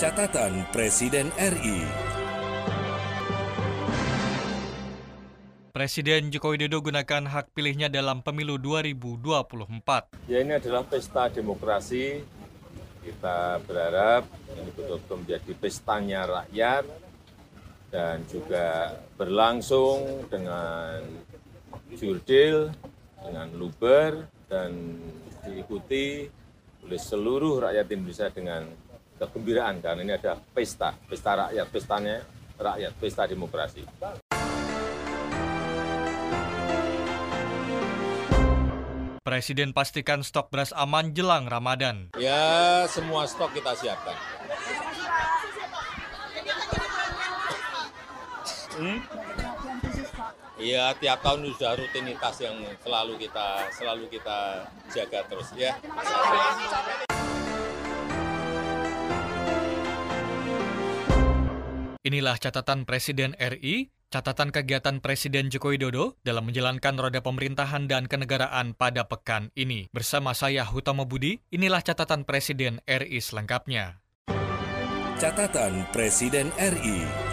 Catatan Presiden RI Presiden Joko Widodo gunakan hak pilihnya dalam pemilu 2024. Ya ini adalah pesta demokrasi. Kita berharap ini betul-betul menjadi pestanya rakyat dan juga berlangsung dengan jurdil, dengan luber, dan diikuti oleh seluruh rakyat Indonesia dengan kegembiraan karena ini ada pesta, pesta rakyat, pestanya rakyat, pesta demokrasi. Presiden pastikan stok beras aman jelang Ramadan. Ya, semua stok kita siapkan. Hmm? Iya, tiap tahun sudah rutinitas yang selalu kita selalu kita jaga terus ya. Inilah catatan Presiden RI, catatan kegiatan Presiden Joko Widodo dalam menjalankan roda pemerintahan dan kenegaraan pada pekan ini. Bersama saya Hutama Budi, inilah catatan Presiden RI selengkapnya. Catatan Presiden RI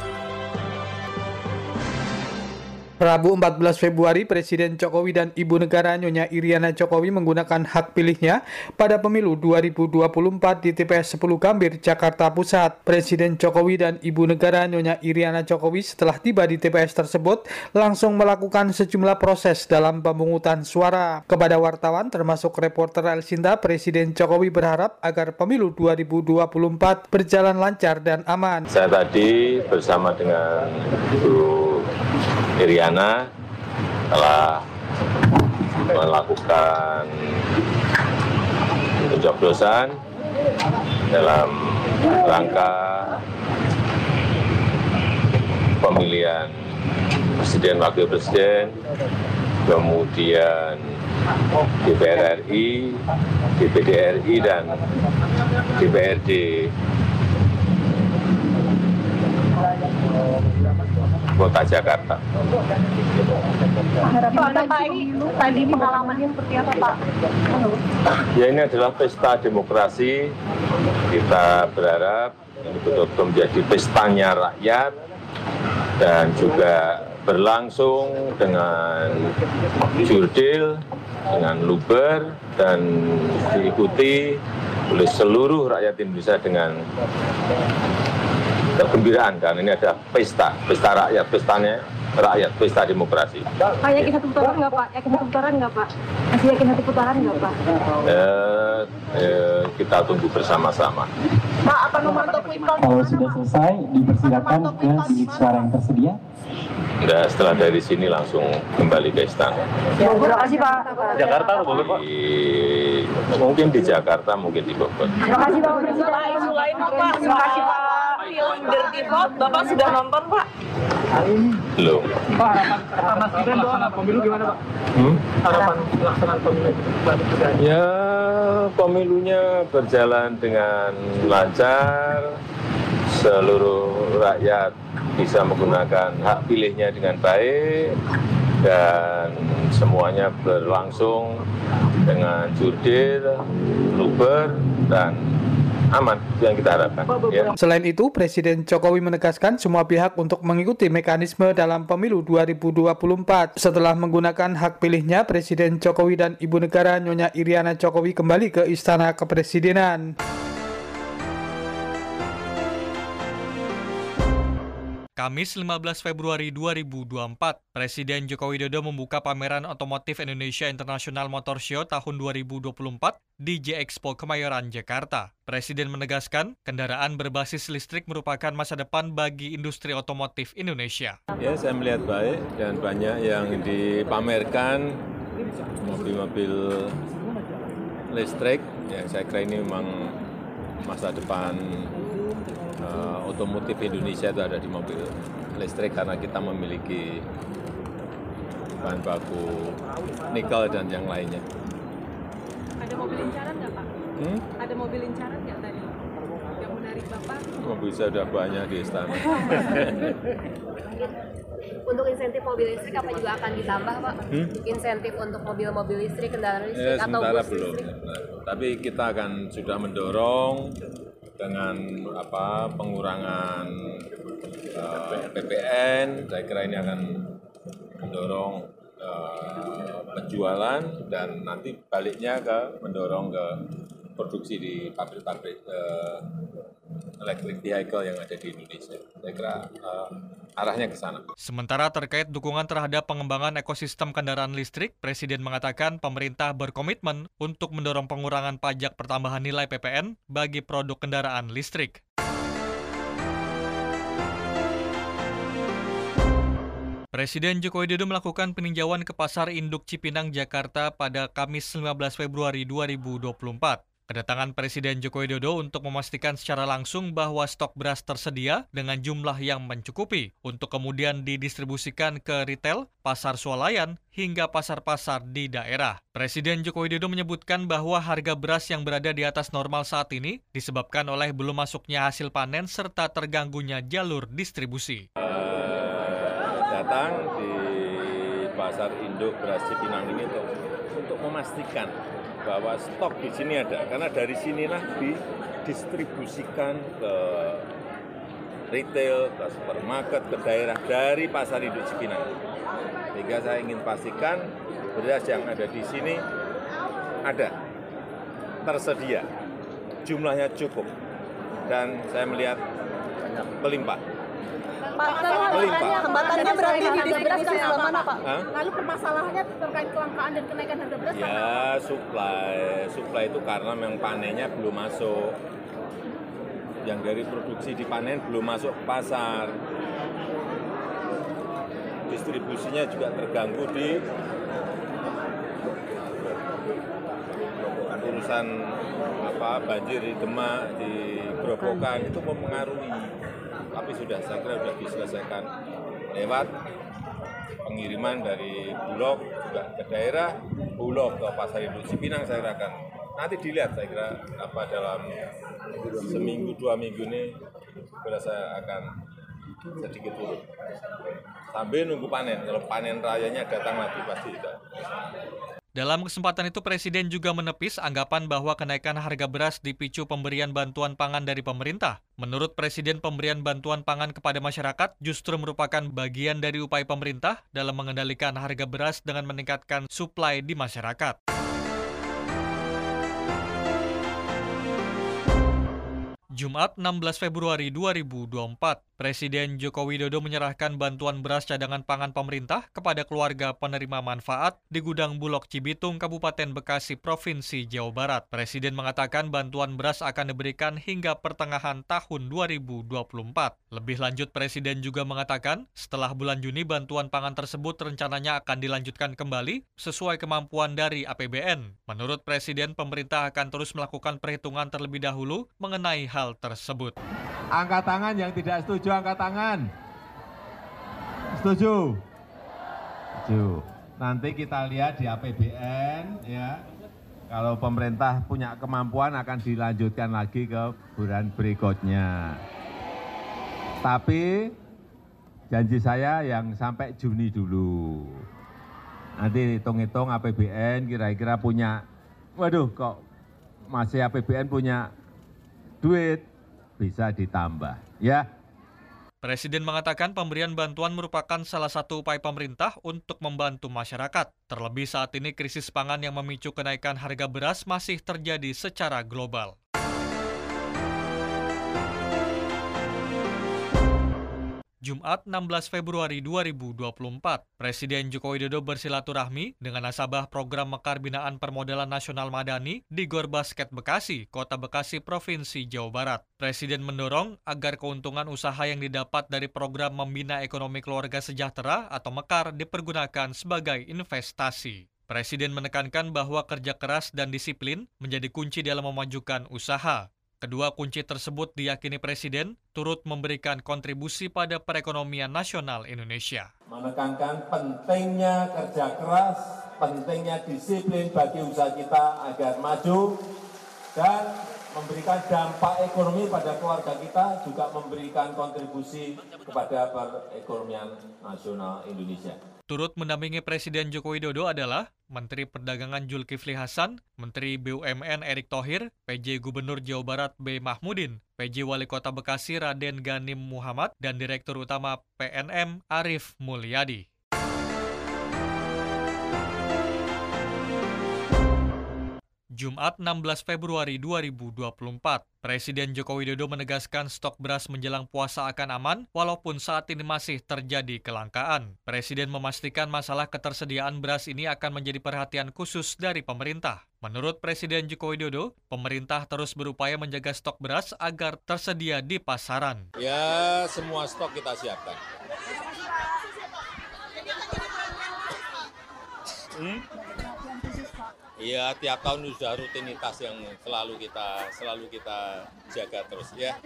Rabu 14 Februari, Presiden Jokowi dan Ibu Negara Nyonya Iriana Jokowi menggunakan hak pilihnya pada pemilu 2024 di TPS 10 Gambir, Jakarta Pusat. Presiden Jokowi dan Ibu Negara Nyonya Iriana Jokowi setelah tiba di TPS tersebut langsung melakukan sejumlah proses dalam pemungutan suara. Kepada wartawan termasuk reporter Elsinta, Presiden Jokowi berharap agar pemilu 2024 berjalan lancar dan aman. Saya tadi bersama dengan Bu Iriana telah melakukan pencoblosan dalam rangka pemilihan presiden wakil presiden kemudian DPR RI, DPD RI dan DPRD Kota Jakarta. Harapan Pak ini tadi pengalamannya seperti apa Pak? Ya ini adalah pesta demokrasi. Kita berharap ini betul-betul menjadi pestanya rakyat dan juga berlangsung dengan jurdil, dengan luber, dan diikuti oleh seluruh rakyat Indonesia dengan kegembiraan karena ini ada pesta, pesta rakyat, pestanya rakyat, pesta demokrasi. Pak yakin satu putaran nggak Pak? Yakin satu putaran nggak Pak? Masih yakin satu putaran nggak Pak? Eh, eh, kita tunggu bersama-sama. Pak memantau quick count Kalau sudah selesai, dipersilakan ke bilik suara yang tersedia. Nah, setelah dari sini langsung kembali ke istana. Terima kasih Pak. Jakarta atau Bogor, Pak? Di, mungkin di Jakarta, mungkin di Bogor. Terima kasih Pak. Isu lain Pak, terima kasih Pak. Film Dirty Vote, Bapak sudah nonton Pak? Belum. Pak, harapan Gibran doang pemilu gimana Pak? Hmm? Harapan pelaksanaan pemilu Ya, pemilunya berjalan dengan lancar, seluruh rakyat bisa menggunakan hak pilihnya dengan baik, dan semuanya berlangsung dengan jurdil, luber, dan aman yang kita harapkan. Ya. Selain itu, Presiden Jokowi menegaskan semua pihak untuk mengikuti mekanisme dalam pemilu 2024. Setelah menggunakan hak pilihnya, Presiden Jokowi dan Ibu Negara Nyonya Iriana Jokowi kembali ke Istana Kepresidenan. Kamis 15 Februari 2024, Presiden Joko Widodo membuka pameran otomotif Indonesia International Motor Show tahun 2024 di J-Expo Kemayoran, Jakarta. Presiden menegaskan, kendaraan berbasis listrik merupakan masa depan bagi industri otomotif Indonesia. Ya, saya melihat baik dan banyak yang dipamerkan mobil-mobil listrik. Ya, saya kira ini memang masa depan uh, otomotif Indonesia itu ada di mobil listrik karena kita memiliki bahan baku nikel dan yang lainnya. Ada mobil incaran nggak Pak? Hmm? Ada mobil incaran nggak tadi? Yang menarik Bapak? Mobil saya sudah banyak di istana. Untuk insentif mobil listrik apa juga akan ditambah Pak? Hmm? Insentif untuk mobil-mobil listrik, kendaraan listrik Ya, atau sementara bus belum. listrik? Tapi kita akan sudah mendorong dengan apa pengurangan uh, PPN, saya kira ini akan mendorong uh, penjualan dan nanti baliknya ke mendorong ke produksi di pabrik-pabrik uh, electric vehicle yang ada di Indonesia. Saya kira uh, arahnya ke sana. Sementara terkait dukungan terhadap pengembangan ekosistem kendaraan listrik, Presiden mengatakan pemerintah berkomitmen untuk mendorong pengurangan pajak pertambahan nilai PPN bagi produk kendaraan listrik. Presiden Joko Widodo melakukan peninjauan ke Pasar Induk Cipinang, Jakarta pada Kamis 19 Februari 2024. Kedatangan Presiden Joko Widodo untuk memastikan secara langsung bahwa stok beras tersedia dengan jumlah yang mencukupi untuk kemudian didistribusikan ke retail, pasar swalayan, hingga pasar-pasar di daerah. Presiden Joko Widodo menyebutkan bahwa harga beras yang berada di atas normal saat ini disebabkan oleh belum masuknya hasil panen serta terganggunya jalur distribusi. datang di pasar induk beras Cipinang ini untuk, untuk memastikan bahwa stok di sini ada karena dari sinilah didistribusikan ke retail, ke supermarket, ke daerah dari pasar induk Cipinang. Sehingga saya ingin pastikan beras yang ada di sini ada, tersedia, jumlahnya cukup, dan saya melihat melimpah. Pak, hambatannya berarti di distribusi sebelah mana, Pak? Hah? Lalu permasalahannya terkait kelangkaan dan kenaikan harga beras Ya, supply. Supply itu karena memang panennya belum masuk. Yang dari produksi dipanen belum masuk ke pasar. Distribusinya juga terganggu di urusan apa banjir di Demak, di Grobogan itu mempengaruhi. Tapi sudah saya kira sudah diselesaikan lewat pengiriman dari Bulog juga ke daerah, Bulog ke Pasar Induk Cipinang saya kira akan nanti dilihat saya kira apa dalam seminggu dua minggu ini kira saya akan sedikit turun sambil nunggu panen kalau panen rayanya datang lagi pasti tidak. Dalam kesempatan itu, Presiden juga menepis anggapan bahwa kenaikan harga beras dipicu pemberian bantuan pangan dari pemerintah. Menurut Presiden, pemberian bantuan pangan kepada masyarakat justru merupakan bagian dari upaya pemerintah dalam mengendalikan harga beras dengan meningkatkan suplai di masyarakat. Jumat 16 Februari 2024, Presiden Joko Widodo menyerahkan bantuan beras cadangan pangan pemerintah kepada keluarga penerima manfaat di gudang Bulog Cibitung, Kabupaten Bekasi, Provinsi Jawa Barat. Presiden mengatakan bantuan beras akan diberikan hingga pertengahan tahun 2024. Lebih lanjut, Presiden juga mengatakan setelah bulan Juni bantuan pangan tersebut rencananya akan dilanjutkan kembali sesuai kemampuan dari APBN. Menurut Presiden, pemerintah akan terus melakukan perhitungan terlebih dahulu mengenai hal tersebut. Angkat tangan yang tidak setuju, angkat tangan. Setuju? Setuju. Nanti kita lihat di APBN ya. Kalau pemerintah punya kemampuan akan dilanjutkan lagi ke bulan berikutnya. Tapi janji saya yang sampai Juni dulu. Nanti hitung-hitung APBN kira-kira punya, waduh kok masih APBN punya duit bisa ditambah ya. Presiden mengatakan pemberian bantuan merupakan salah satu upaya pemerintah untuk membantu masyarakat. Terlebih saat ini krisis pangan yang memicu kenaikan harga beras masih terjadi secara global. Jumat 16 Februari 2024, Presiden Joko Widodo bersilaturahmi dengan nasabah program Mekar Binaan Permodalan Nasional Madani di Gor Basket Bekasi, Kota Bekasi, Provinsi Jawa Barat. Presiden mendorong agar keuntungan usaha yang didapat dari program Membina Ekonomi Keluarga Sejahtera atau Mekar dipergunakan sebagai investasi. Presiden menekankan bahwa kerja keras dan disiplin menjadi kunci dalam memajukan usaha. Kedua kunci tersebut diyakini Presiden turut memberikan kontribusi pada perekonomian nasional Indonesia. Menekankan pentingnya kerja keras, pentingnya disiplin bagi usaha kita agar maju, dan memberikan dampak ekonomi pada keluarga kita, juga memberikan kontribusi kepada perekonomian nasional Indonesia. Turut mendampingi Presiden Joko Widodo adalah Menteri Perdagangan Zulkifli Hasan, Menteri BUMN Erick Thohir, PJ Gubernur Jawa Barat B. Mahmudin, PJ Wali Kota Bekasi Raden Ganim Muhammad, dan Direktur Utama PNM Arif Mulyadi. Jumat 16 Februari 2024, Presiden Joko Widodo menegaskan stok beras menjelang puasa akan aman walaupun saat ini masih terjadi kelangkaan. Presiden memastikan masalah ketersediaan beras ini akan menjadi perhatian khusus dari pemerintah. Menurut Presiden Joko Widodo, pemerintah terus berupaya menjaga stok beras agar tersedia di pasaran. Ya, semua stok kita siapkan. Hmm? Iya, tiap tahun sudah rutinitas yang selalu kita selalu kita jaga terus ya.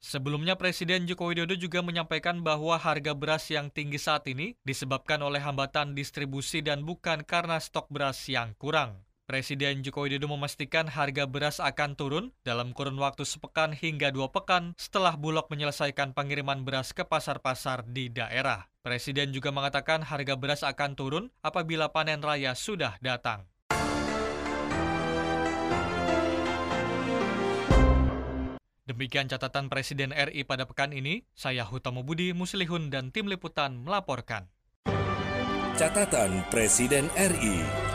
Sebelumnya Presiden Joko Widodo juga menyampaikan bahwa harga beras yang tinggi saat ini disebabkan oleh hambatan distribusi dan bukan karena stok beras yang kurang. Presiden Joko Widodo memastikan harga beras akan turun dalam kurun waktu sepekan hingga dua pekan setelah Bulog menyelesaikan pengiriman beras ke pasar-pasar di daerah. Presiden juga mengatakan harga beras akan turun apabila panen raya sudah datang. Demikian catatan Presiden RI pada pekan ini, saya Hutama Budi Muslihun dan tim liputan melaporkan. Catatan Presiden RI